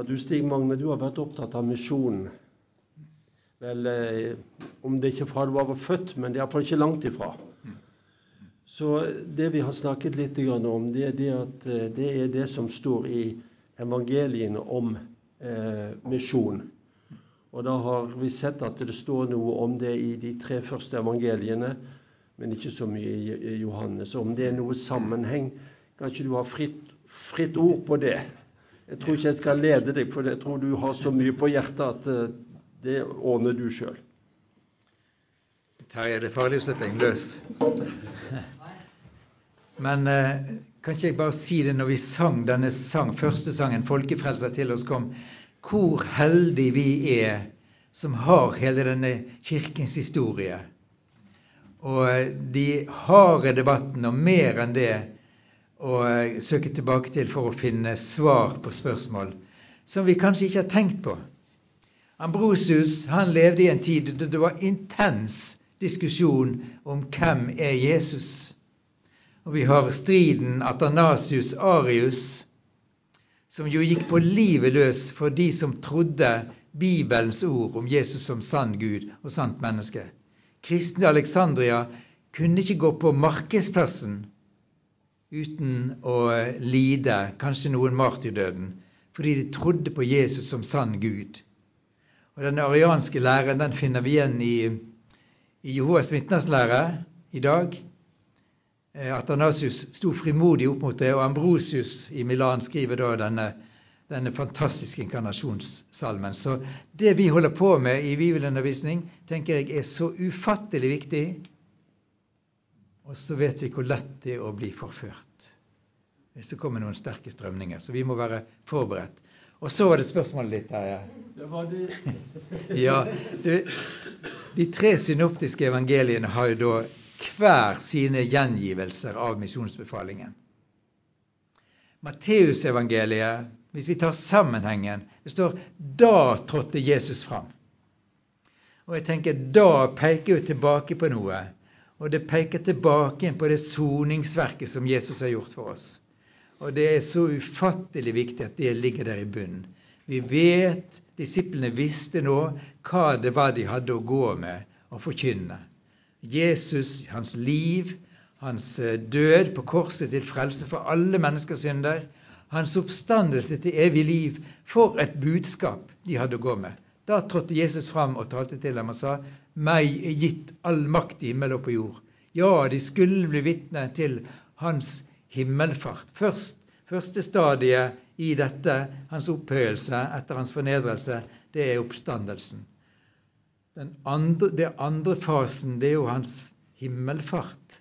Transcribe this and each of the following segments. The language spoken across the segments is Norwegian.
Ja, du Stig Magne, du har vært opptatt av misjonen. Vel, eh, om det ikke fra du var født, men det er iallfall ikke langt ifra. Så det vi har snakket litt om, det er det at eh, det er det som står i evangeliene om eh, misjon. Og da har vi sett at det står noe om det i de tre første evangeliene, men ikke så mye i Johannes. Om det er noe sammenheng, kan ikke du ha fritt, fritt ord på det? Jeg tror ikke jeg skal lede deg, for jeg tror du har så mye på hjertet at eh, det ordner du sjøl. Terje, det er farlig å slippe en løs. Men eh, kan ikke jeg bare si det når vi sang denne sang, første sangen 'Folkefrelser til oss kom', hvor heldig vi er som har hele denne kirkens historie. Og eh, de harde debattene, og mer enn det, å søke tilbake til for å finne svar på spørsmål som vi kanskje ikke har tenkt på. Ambrosius han levde i en tid da det var intens diskusjon om hvem er Jesus. Og vi har striden Atanasius-Arius, som jo gikk på livet løs for de som trodde Bibelens ord om Jesus som sann Gud og sant menneske. Kristne Alexandria kunne ikke gå på markedsplassen uten å lide kanskje noen martyrdøden, fordi de trodde på Jesus som sann Gud. Og Den arianske læren den finner vi igjen i, i Jehovas vitners lære i dag. Athanasius Atanasius sto frimodig opp mot det, og Ambrosius i Milan skriver da denne, denne fantastiske inkarnasjonssalmen. Så det vi holder på med i bibelundervisning, tenker jeg er så ufattelig viktig og så vet vi hvor lett det er å bli forført hvis det kommer noen sterke strømninger. Så vi må være forberedt. Og så var det spørsmålet ditt, Terje. Det var du. ja, du, de tre synoptiske evangeliene har jo da hver sine gjengivelser av misjonsbefalingen. Matteusevangeliet, hvis vi tar sammenhengen, det står 'da trådte Jesus fram'. Og jeg tenker da peker jo tilbake på noe og det peker tilbake på det soningsverket som Jesus har gjort for oss. Og det er så ufattelig viktig at det ligger der i bunnen. Vi vet, disiplene visste nå hva det var de hadde å gå med og forkynne. Jesus, hans liv, hans eh, død på korset til frelse for alle menneskers synder, hans oppstandelse til evig liv. For et budskap de hadde å gå med. Da trådte Jesus fram og talte til dem og sa, 'Meg er gitt all makt i himmel og på jord'. Ja, de skulle bli vitne til hans himmelfart. Først, første stadiet i dette, hans opphøyelse etter hans fornedrelse, det er oppstandelsen. Den andre, det andre fasen, det er jo hans himmelfart.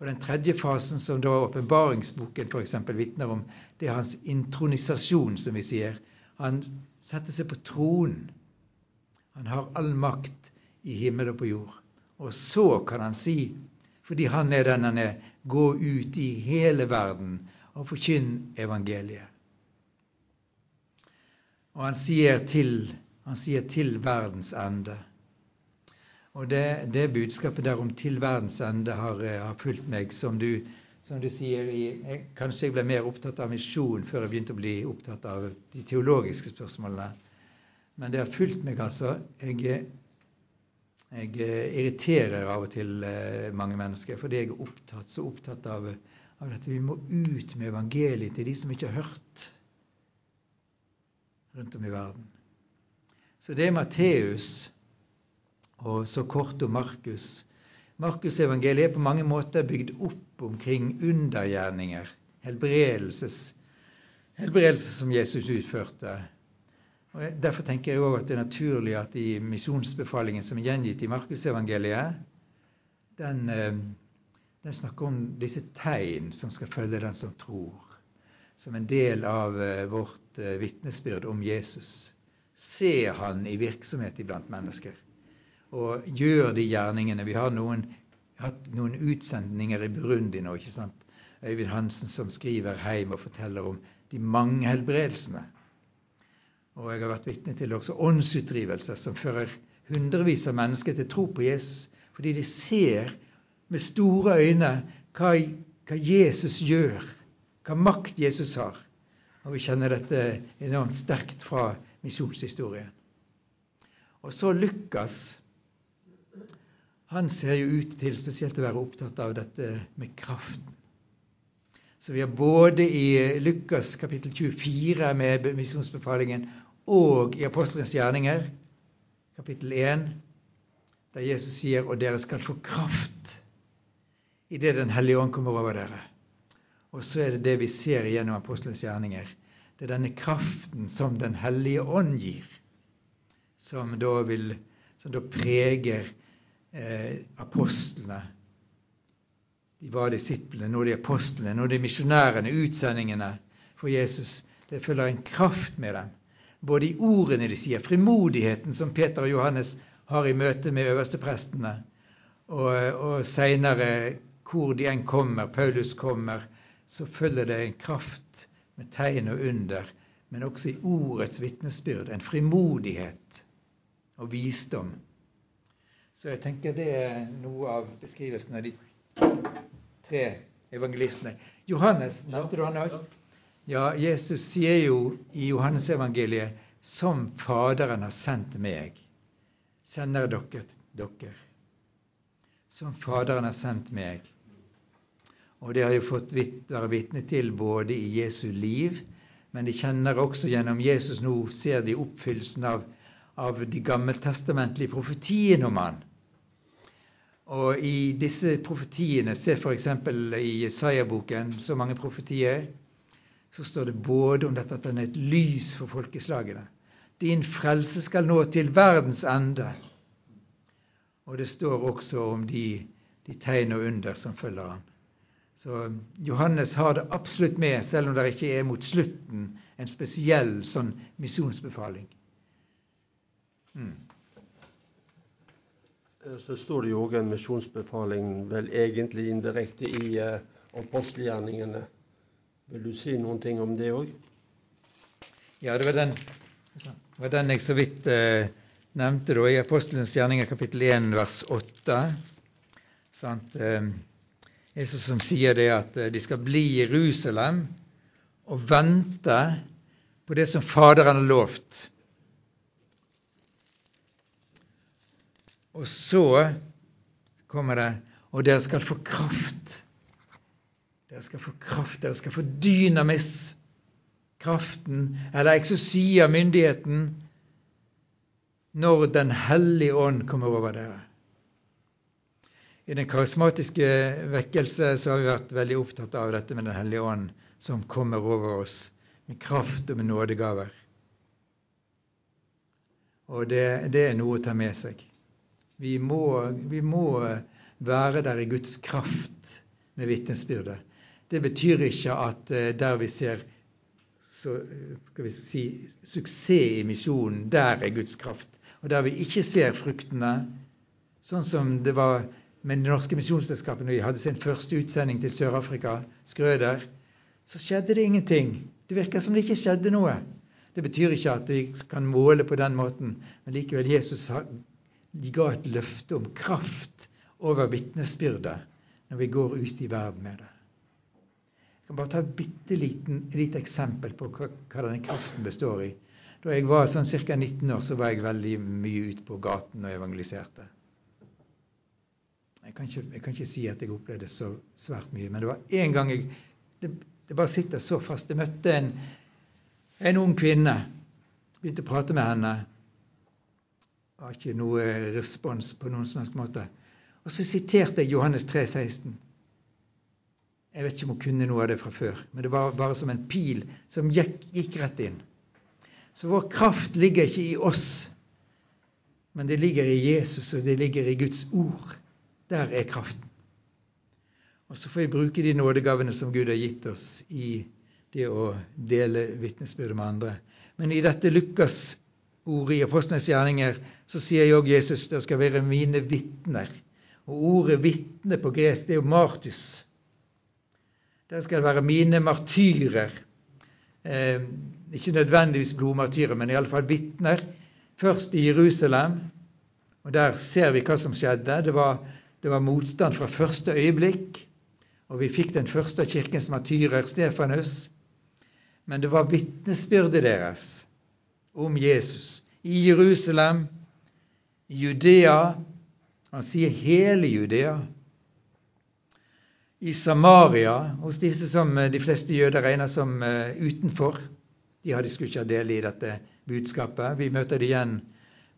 Og den tredje fasen, som da åpenbaringsboken f.eks. vitner om, det er hans intronisasjon, som vi sier. Han setter seg på tronen. Han har all makt i himmel og på jord. Og så kan han si, fordi han er den han er, gå ut i hele verden og forkynn evangeliet. Og han sier til, han sier til verdens ende. Og det, det, budskapet der om 'til verdens ende' har, eh, har fulgt meg, som du, som du sier i, jeg, Kanskje jeg ble mer opptatt av misjon før jeg begynte å bli opptatt av de teologiske spørsmålene. Men det har fulgt meg, altså. Jeg, jeg irriterer av og til eh, mange mennesker fordi jeg er opptatt, så opptatt av, av dette. Vi må ut med evangeliet til de som ikke har hørt rundt om i verden. Så det er Matteus, og så kort om Markus. Markusevangeliet er på mange måter bygd opp omkring undergjerninger, helbredelses, helbredelse som Jesus utførte og Derfor tenker jeg òg at det er naturlig at i misjonsbefalingen som er gjengitt i Markusevangeliet, den, eh, den snakker om disse tegn som skal følge den som tror, som en del av eh, vårt eh, vitnesbyrd om Jesus. Se han i virksomhet iblant mennesker, og gjør de gjerningene. Vi har noen, hatt noen utsendinger i Burundi nå. ikke sant? Øyvind Hansen som skriver hjem og forteller om de mange helbredelsene og jeg har vært vitne til også åndsutdrivelser som fører hundrevis av mennesker til tro på Jesus, fordi de ser med store øyne hva, hva Jesus gjør, hva makt Jesus har. Og vi kjenner dette enormt sterkt fra misjonshistorien. Og så Lukas. Han ser jo ut til spesielt å være opptatt av dette med kraften. Så vi har både i Lukas kapittel 24 med misjonsbefalingen og i Apostelens gjerninger, kapittel 1, der Jesus sier 'og dere skal få kraft' idet Den hellige ånd kommer over dere. Og så er det det vi ser gjennom Apostelens gjerninger. Det er denne kraften som Den hellige ånd gir, som da, vil, som da preger eh, apostlene. De var disiplene, nå er de apostlene, nå er de misjonærene, utsendingene for Jesus. Det følger en kraft med dem både i ordene de sier, frimodigheten som Peter og Johannes har i møte med øversteprestene, og, og seinere hvor de enn kommer, Paulus kommer, så følger det en kraft med tegn og under, men også i ordets vitnesbyrd, en frimodighet og visdom. Så jeg tenker det er noe av beskrivelsen av de tre evangelistene. Johannes nevnte du han òg? Ja, Jesus sier jo i Johannesevangeliet 'Som Faderen har sendt meg, sender dere dere'. Som Faderen har sendt meg. Og det har jeg fått være vitne til både i Jesu liv, men de kjenner også gjennom Jesus nå, ser de oppfyllelsen av, av de gammeltestamentlige profetiene om han. Og i disse profetiene, se f.eks. i Jesaja-boken, så mange profetier, så står det både om dette at han er et lys for folkeslagene. Din frelse skal nå til verdens ende. Og det står også om de, de tegn og under som følger han. Så Johannes har det absolutt med, selv om det ikke er mot slutten en spesiell sånn misjonsbefaling. Mm. Så står det jo òg en misjonsbefaling vel egentlig indirekte i uh, apostelgjerningene. Vil du si noen ting om det òg? Ja, det var den, var den jeg så vidt eh, nevnte da, i Apostelens gjerninger kapittel 1 vers 8. Sant? Eh, Jesus som sier det at eh, de skal bli i Jerusalem og vente på det som Faderen har lovt. Og så kommer det og dere skal få kraft dere skal få kraft, dere skal få dynamis, kraften, eller eksosia, myndigheten, når Den hellige ånd kommer over dere. I den karismatiske vekkelse så har vi vært veldig opptatt av dette med Den hellige ånd som kommer over oss med kraft og med nådegaver. Og det, det er noe å ta med seg. Vi må, vi må være der i Guds kraft med vitnesbyrdet. Det betyr ikke at eh, der vi ser så, skal vi si, suksess i misjonen, der er Guds kraft. Og der vi ikke ser fruktene, sånn som det var med det norske misjonsselskapet når de hadde sin første utsending til Sør-Afrika, Skrøder, så skjedde det ingenting. Det virker som det ikke skjedde noe. Det betyr ikke at vi kan måle på den måten, men likevel Jesus ga et løfte om kraft over vitnesbyrdet når vi går ut i verden med det kan bare ta et bitte lite eksempel på hva, hva denne kraften består i. Da jeg var sånn ca. 19 år, så var jeg veldig mye ute på gaten og evangeliserte. Jeg kan, ikke, jeg kan ikke si at jeg opplevde så svært mye, men det var én gang jeg det, det, bare sitter så fast. Jeg møtte en, en ung kvinne. Begynte å prate med henne. Har ikke noe respons på noen som helst måte. Og så siterte jeg Johannes 3, 16. Jeg vet ikke om hun kunne noe av det fra før, men det var bare som en pil som gikk, gikk rett inn. Så vår kraft ligger ikke i oss, men det ligger i Jesus, og det ligger i Guds ord. Der er kraften. Og så får vi bruke de nådegavene som Gud har gitt oss i det å dele vitnesbyrdet med andre. Men i dette Lukas-ordet i Apostlenes gjerninger så sier jo Jesus det skal være mine vitner. Og ordet vitne på gresk det er jo martus. Dere skal være mine martyrer. Eh, ikke nødvendigvis blodmartyrer, men iallfall vitner. Først i Jerusalem, og der ser vi hva som skjedde. Det var, det var motstand fra første øyeblikk, og vi fikk den første kirkens martyrer, Stefanus. Men det var vitnesbyrdet deres om Jesus i Jerusalem, i Judea Han sier hele Judea. I Samaria, hos disse som de fleste jøder regner som uh, utenfor. De hadde skulle ikke ha del i dette budskapet. Vi møter det igjen,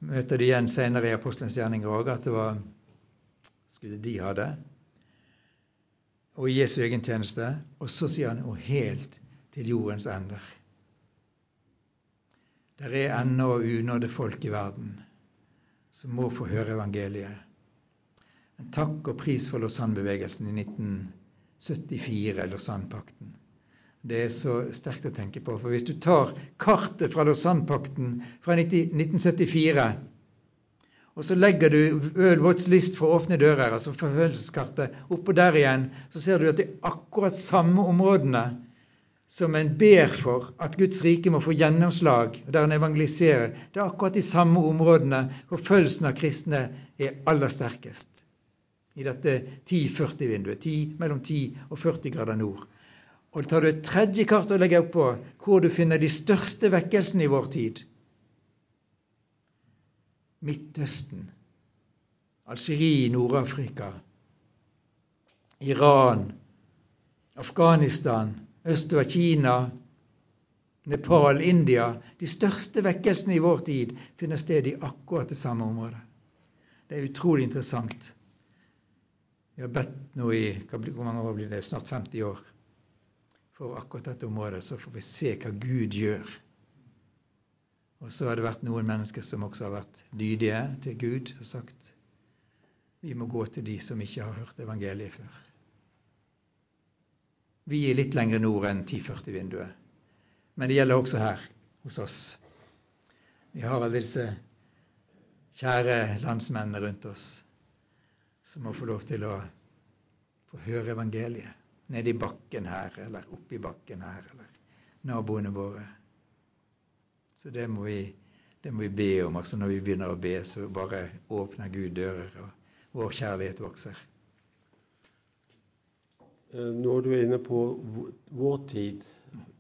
møter det igjen senere i Apostelens gjerninger òg, at det var skulle de ha det. Og i Jesu egen tjeneste. Og så sier han og helt til jordens ender. Det er ennå unådde folk i verden som må få høre evangeliet. Men takk og pris for Lausanne-bevegelsen i 1974, Lausanne-pakten. Det er så sterkt å tenke på. For hvis du tar kartet fra Lausanne-pakten fra 1974 og så legger du What's List for åpne dører, altså forfølgelseskartet, oppå der igjen, så ser du at det er akkurat samme områdene som en ber for at Guds rike må få gjennomslag, der en evangeliserer, det er akkurat de samme områdene hvor følelsen av kristne er aller sterkest. I dette 10-40-vinduet. 10, mellom 10 og 40 grader nord. Og tar du et tredje kart og legger oppå hvor du finner de største vekkelsene i vår tid. Midtøsten, Algerie, Nord-Afrika, Iran, Afghanistan, østover Kina, Nepal, India De største vekkelsene i vår tid finner sted i akkurat det samme området. Det er utrolig interessant. Vi har bedt nå i hvor mange år blir det? snart 50 år for akkurat dette området. Så får vi se hva Gud gjør. Og så har det vært noen mennesker som også har vært lydige til Gud og sagt vi må gå til de som ikke har hørt evangeliet før. Vi er litt lenger nord enn 1040-vinduet. Men det gjelder også her hos oss. Vi har alle disse kjære landsmennene rundt oss som må få lov til å få høre evangeliet. Nede i bakken her, eller oppi bakken her, eller naboene våre. Så det må vi, det må vi be om. altså Når vi begynner å be, så bare åpner Gud dører, og vår kjærlighet vokser. Eh, når du er inne på vår tid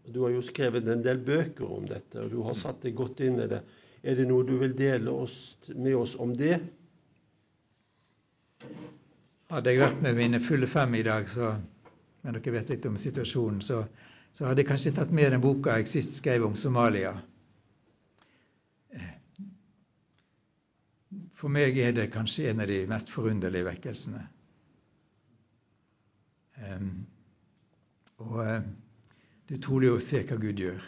Du har jo skrevet en del bøker om dette, og du har satt deg godt inn i det. Er det noe du vil dele med oss om det? Hadde jeg vært med mine fulle fem i dag, så, men dere vet litt om situasjonen, så, så hadde jeg kanskje tatt med den boka jeg sist skrev om Somalia. For meg er det kanskje en av de mest forunderlige vekkelsene. Um, og uh, det er utrolig å se hva Gud gjør.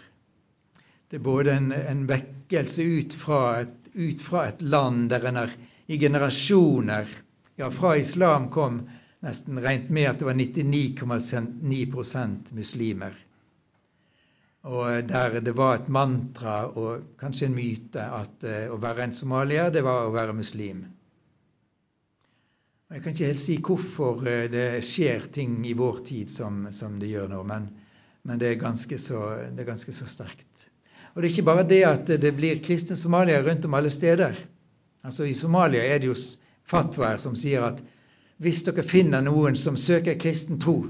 Det er både en, en vekkelse ut fra, et, ut fra, et, land der en har i generasjoner Ja, fra islam kom nesten regnet med at det var 99,9% muslimer. Og der det var et mantra og kanskje en myte at uh, å være en somalier, det var å være muslim. Jeg kan ikke helt si hvorfor eh, det skjer ting i vår tid som, som det gjør nå, men, men det, er så, det er ganske så sterkt. Og det er ikke bare det at det blir kristne somaliere rundt om alle steder. Altså I Somalia er det jo fatwaer som sier at hvis dere finner noen som søker kristen tro,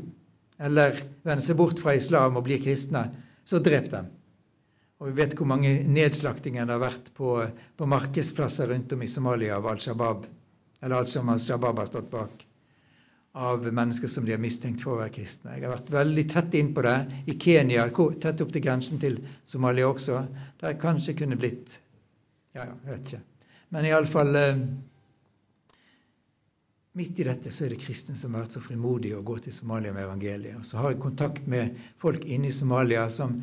eller vender seg bort fra islam og blir kristne, så drep dem. Og vi vet hvor mange nedslaktinger det har vært på, på markedsplasser rundt om i Somalia av Al Shabaab eller alt som Al Shabaab har stått bak, av mennesker som de har mistenkt for å være kristne. Jeg har vært veldig tett innpå det i Kenya, tett opp til grensen til Somalia også, der kanskje kunne blitt Ja, ja, jeg vet ikke. Men iallfall eh, Midt i dette så er det kristne som har vært så frimodige å gå til Somalia med evangeliet. Og så har jeg kontakt med folk inne i Somalia som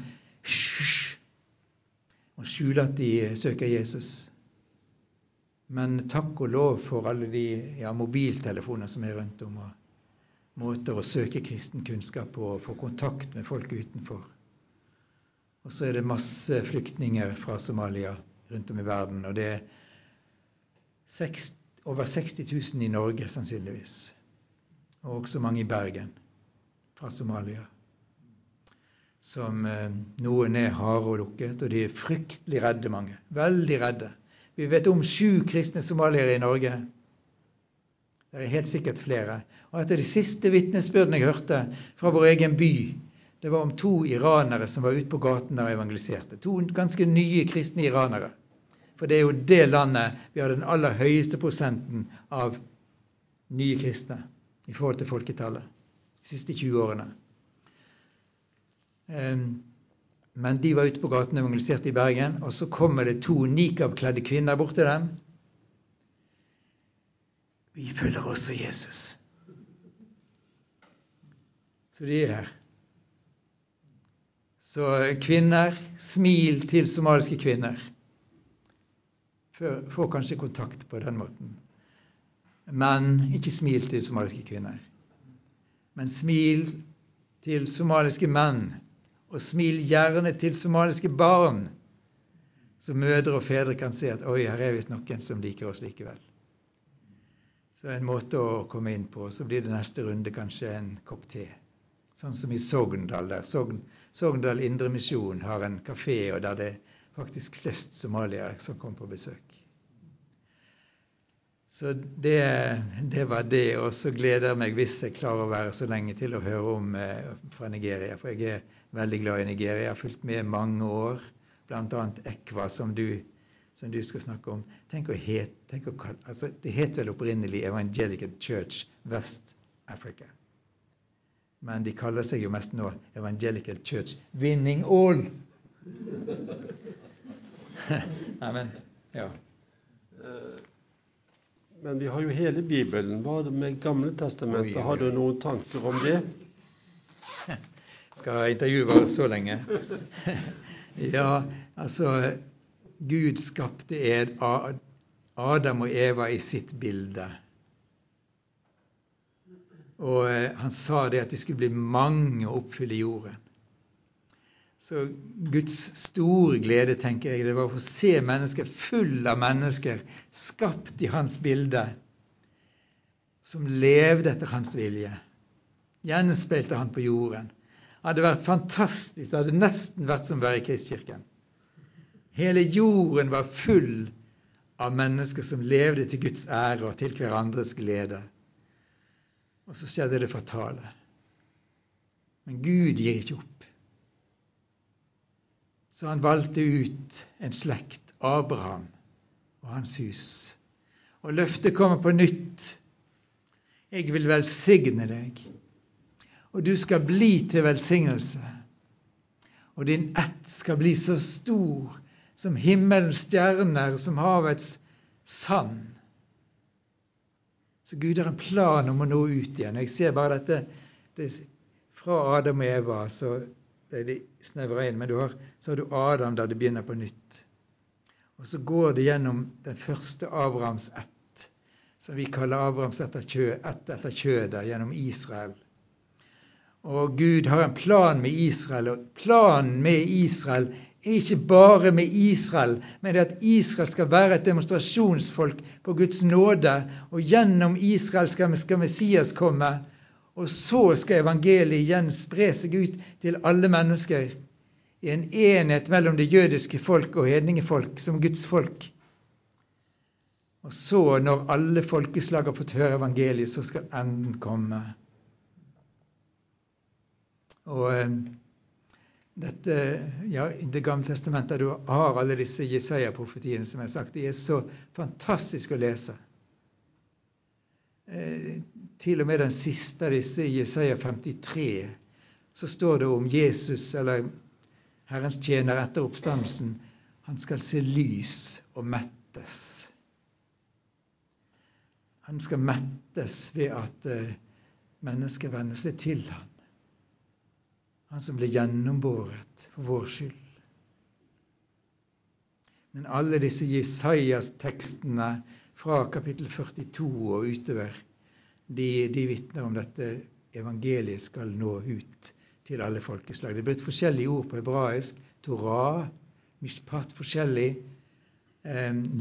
og skjuler at de søker Jesus. Men takk og lov for alle de ja, mobiltelefoner som er rundt om, og måter å søke kristen kunnskap på og få kontakt med folk utenfor. Og så er det masse flyktninger fra Somalia rundt om i verden. Og det er 6, over 60 000 i Norge, sannsynligvis. Og også mange i Bergen fra Somalia. Som eh, Noen er harde og lukket, og de er fryktelig redde, mange. Veldig redde. Vi vet om sju kristne somaliere i Norge. Det er helt sikkert flere. Og et av de siste vitnesbyrdene jeg hørte fra vår egen by, Det var om to iranere som var ute på gaten og evangeliserte. To ganske nye kristne iranere. For det er jo det landet vi har den aller høyeste prosenten av nye kristne i forhold til folketallet de siste 20 årene. Men de var ute på gaten og evangeliserte i Bergen, og så kommer det to nikab-kledde kvinner bort til dem. Vi følger også Jesus. Så de er her. Så kvinner, smil til somaliske kvinner. Får kanskje kontakt på den måten. Men ikke smil til somaliske kvinner. Men smil til somaliske menn. Og smil gjerne til somaliske barn. Så mødre og fedre kan se at oi, her er visst noen som liker oss likevel. Så en måte å komme inn på. Så blir det neste runde kanskje en kopp te. Sånn som i Sogndal. der Sogn, Sogndal Indremisjon har en kafé, og der det er faktisk flest somaliere som kommer på besøk. Så det, det, var det. Og så gleder jeg meg, hvis jeg klarer å være så lenge, til å høre om eh, fra Nigeria. For jeg er veldig glad i Nigeria. Jeg har fulgt med mange år. Bl.a. Ekwa, som du, som du, skal snakke om. Tenk å het, tenk å, altså, det het vel opprinnelig Evangelical Church West Africa. Men de kaller seg jo mest nå Evangelical Church Winning All. Neimen, ja. Men vi har jo hele Bibelen. Hva med Gamle testamentet? Har du noen tanker om det? Skal jeg intervjue bare så lenge? ja, altså Gud skapte Adam og Eva i sitt bilde. Og eh, han sa det at de skulle bli mange og oppfylle jorden. Så Guds store glede, tenker jeg, det var å se mennesker full av mennesker, skapt i hans bilde, som levde etter hans vilje. Gjenspeilte han på jorden. Det hadde vært fantastisk. Det hadde nesten vært som å være i Kristkirken. Hele jorden var full av mennesker som levde til Guds ære og til hverandres glede. Og så skjedde det fatale. Men Gud gir ikke opp. Så han valgte ut en slekt, Abraham og hans hus. Og løftet kommer på nytt. Jeg vil velsigne deg, og du skal bli til velsignelse. Og din ett skal bli så stor som himmelens stjerner, som havets sand. Så Gud har en plan om å nå ut igjen. Jeg ser bare dette det, fra Adam og Eva. så det de snevra inn. Men du har, så har du Adam, der det begynner på nytt. Og så går det gjennom den første Abrahams ett, som vi kaller Abrahams ett etter kjødet, gjennom Israel. Og Gud har en plan med Israel, og planen med Israel er ikke bare med Israel, men at Israel skal være et demonstrasjonsfolk på Guds nåde, og gjennom Israel skal Messias komme og så skal evangeliet igjen spre seg ut til alle mennesker i en enhet mellom det jødiske folk og hedningefolk som Guds folk. Og så, når alle folkeslag har fått høre evangeliet, så skal enden komme. Og eh, dette, ja, I Det gamle testamentet du har alle disse Jesaja-profetiene som jeg har sagt. De er så fantastiske å lese. Eh, til og med den siste av disse, Jesaja 53, så står det om Jesus, eller Herrens tjener etter oppstandelsen. Han skal se lys og mettes. Han skal mettes ved at mennesket mennesker venner seg til ham. Han som ble gjennombåret for vår skyld. Men alle disse Jesajas-tekstene fra kapittel 42 og utover, de, de vitner om dette evangeliet skal nå ut til alle folkeslag. Det er blitt forskjellige ord på hebraisk. Torah, mishpat forskjellig.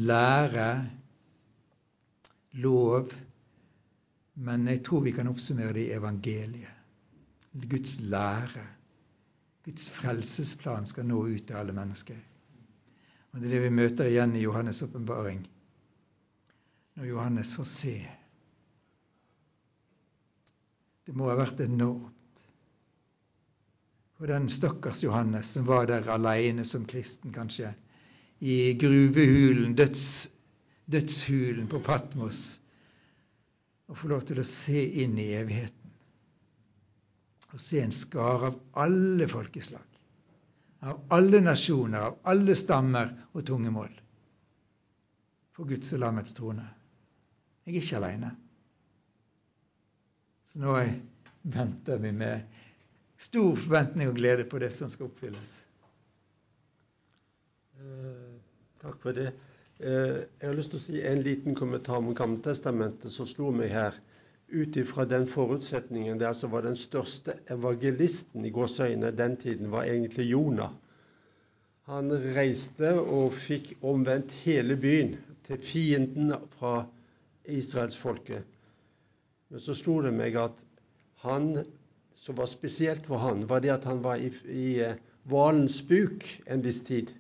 Lære, lov. Men jeg tror vi kan oppsummere det i evangeliet. Guds lære. Guds frelsesplan skal nå ut til alle mennesker. Og Det er det vi møter igjen i Johannes' åpenbaring når Johannes får se. Det må ha vært enormt. for den stakkars Johannes som var der aleine som kristen, kanskje, i gruvehulen, døds, dødshulen på Patmos, og få lov til å se inn i evigheten. Og se en skare av alle folkeslag, av alle nasjoner, av alle stammer og tungemål. For Guds og lammets trone. Jeg er ikke aleine. Så nå venter vi med stor forventning og glede på det som skal oppfylles. Eh, takk for det. Eh, jeg har lyst til å si en liten kommentar om Gammeltestamentet som slo meg her. Ut ifra den forutsetningen der så var den største evangelisten i gåseøynene den tiden var egentlig Jonah. Han reiste og fikk omvendt hele byen til fienden fra israelsfolket. Men så slo det meg at han som var spesielt for han, var det at han var i, i eh, hvalens buk en viss tid.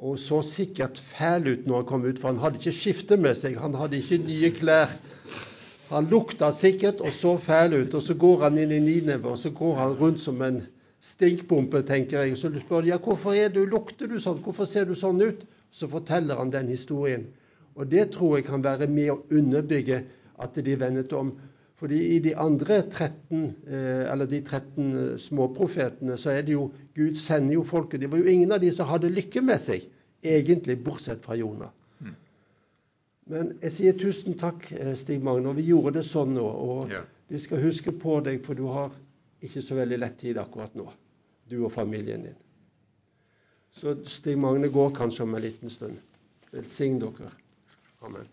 Og så sikkert fæl ut når han kom ut, for han hadde ikke skifte med seg. Han hadde ikke nye klær. Han lukta sikkert og så fæl ut. Og så går han inn i Nineve, og så går han rundt som en stinkbombe, tenker jeg. Så du spør ja, hvorfor er du, lukter du sånn, hvorfor ser du sånn ut? Så forteller han den historien. Og det tror jeg kan være med å underbygge at de vendet om. Fordi i de andre 13, eh, eller de 13 eh, småprofetene så er det jo Gud sender jo folket. Det var jo ingen av de som hadde lykke med seg, egentlig, bortsett fra Jonah. Mm. Men jeg sier tusen takk, eh, Stig Magne. Vi gjorde det sånn nå. Og ja. vi skal huske på deg, for du har ikke så veldig lett tid akkurat nå. Du og familien din. Så Stig Magne går kanskje om en liten stund. Velsign dere. Amen.